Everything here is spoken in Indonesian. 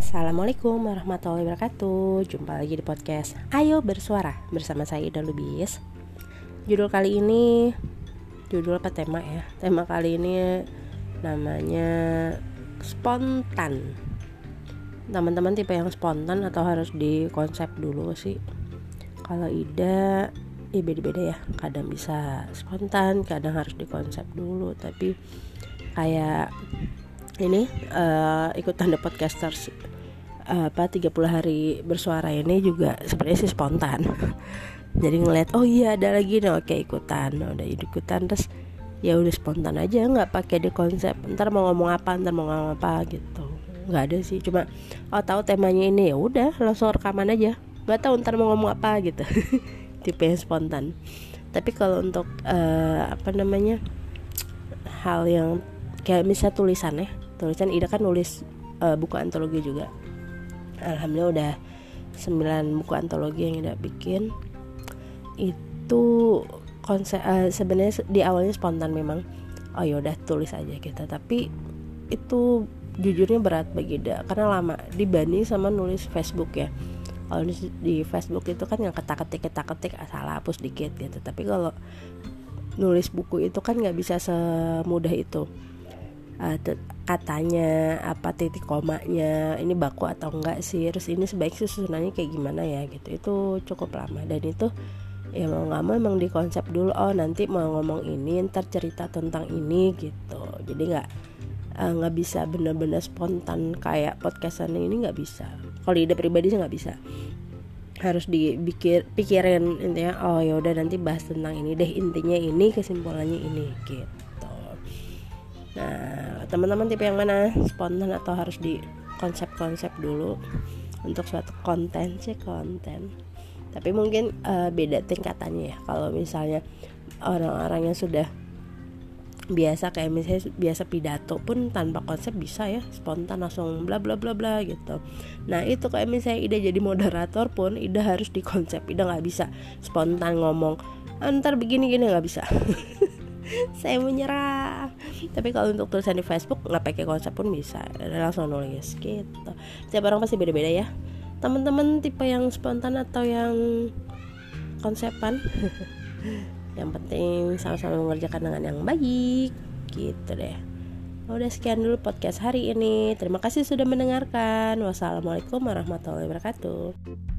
Assalamualaikum warahmatullahi wabarakatuh. Jumpa lagi di podcast Ayo Bersuara bersama saya Ida Lubis. Judul kali ini Judul apa tema ya? Tema kali ini namanya Spontan. Teman-teman tipe yang spontan atau harus dikonsep dulu sih? Kalau Ida ya beda-beda ya. Kadang bisa spontan, kadang harus dikonsep dulu. Tapi kayak ini uh, ikutan the podcasters uh, apa 30 hari bersuara ini juga sebenarnya sih spontan. Jadi ngeliat oh iya ada lagi. Nih oke ikutan. Nah, udah ikutan terus ya udah spontan aja. Nggak pakai di konsep ntar mau ngomong apa ntar mau ngomong apa gitu. Nggak ada sih cuma oh tahu temanya ini. Ya udah langsung rekaman aja. Nggak tahu ntar mau ngomong apa gitu. Tipe yang spontan. Tapi kalau untuk uh, apa namanya hal yang kayak misalnya tulisan ya tulisan Ida kan nulis uh, buku antologi juga. Alhamdulillah udah 9 buku antologi yang Ida bikin. Itu konsep uh, sebenarnya di awalnya spontan memang oh ya udah tulis aja kita tapi itu jujurnya berat bagi Ida karena lama dibanding sama nulis Facebook ya. Kalau di Facebook itu kan yang ketak-ketik ketak-ketik salah hapus dikit gitu. Tapi kalau nulis buku itu kan nggak bisa semudah itu. Uh, katanya apa titik komanya ini baku atau enggak sih terus ini sebaik susunannya kayak gimana ya gitu. Itu cukup lama dan itu ya mau nggak mau emang dikonsep dulu oh nanti mau ngomong ini ntar cerita tentang ini gitu. Jadi nggak eh, nggak uh, bisa bener-bener spontan kayak podcastan ini nggak bisa. Kalau ide pribadi sih nggak bisa. Harus dipikir pikirin intinya oh ya udah nanti bahas tentang ini deh intinya ini kesimpulannya ini gitu. Nah, teman-teman tipe yang mana? Spontan atau harus di konsep-konsep dulu untuk suatu konten sih konten. Tapi mungkin uh, beda tingkatannya ya. Kalau misalnya orang-orang yang sudah biasa kayak misalnya biasa pidato pun tanpa konsep bisa ya spontan langsung bla bla bla bla gitu nah itu kayak misalnya Ida jadi moderator pun Ida harus dikonsep Ida nggak bisa spontan ngomong antar begini gini nggak bisa saya menyerah tapi kalau untuk tulisan di Facebook nggak pakai konsep pun bisa langsung nulis gitu setiap orang pasti beda-beda ya teman-teman tipe yang spontan atau yang konsepan yang penting sama-sama mengerjakan dengan yang baik gitu deh Udah sekian dulu podcast hari ini. Terima kasih sudah mendengarkan. Wassalamualaikum warahmatullahi wabarakatuh.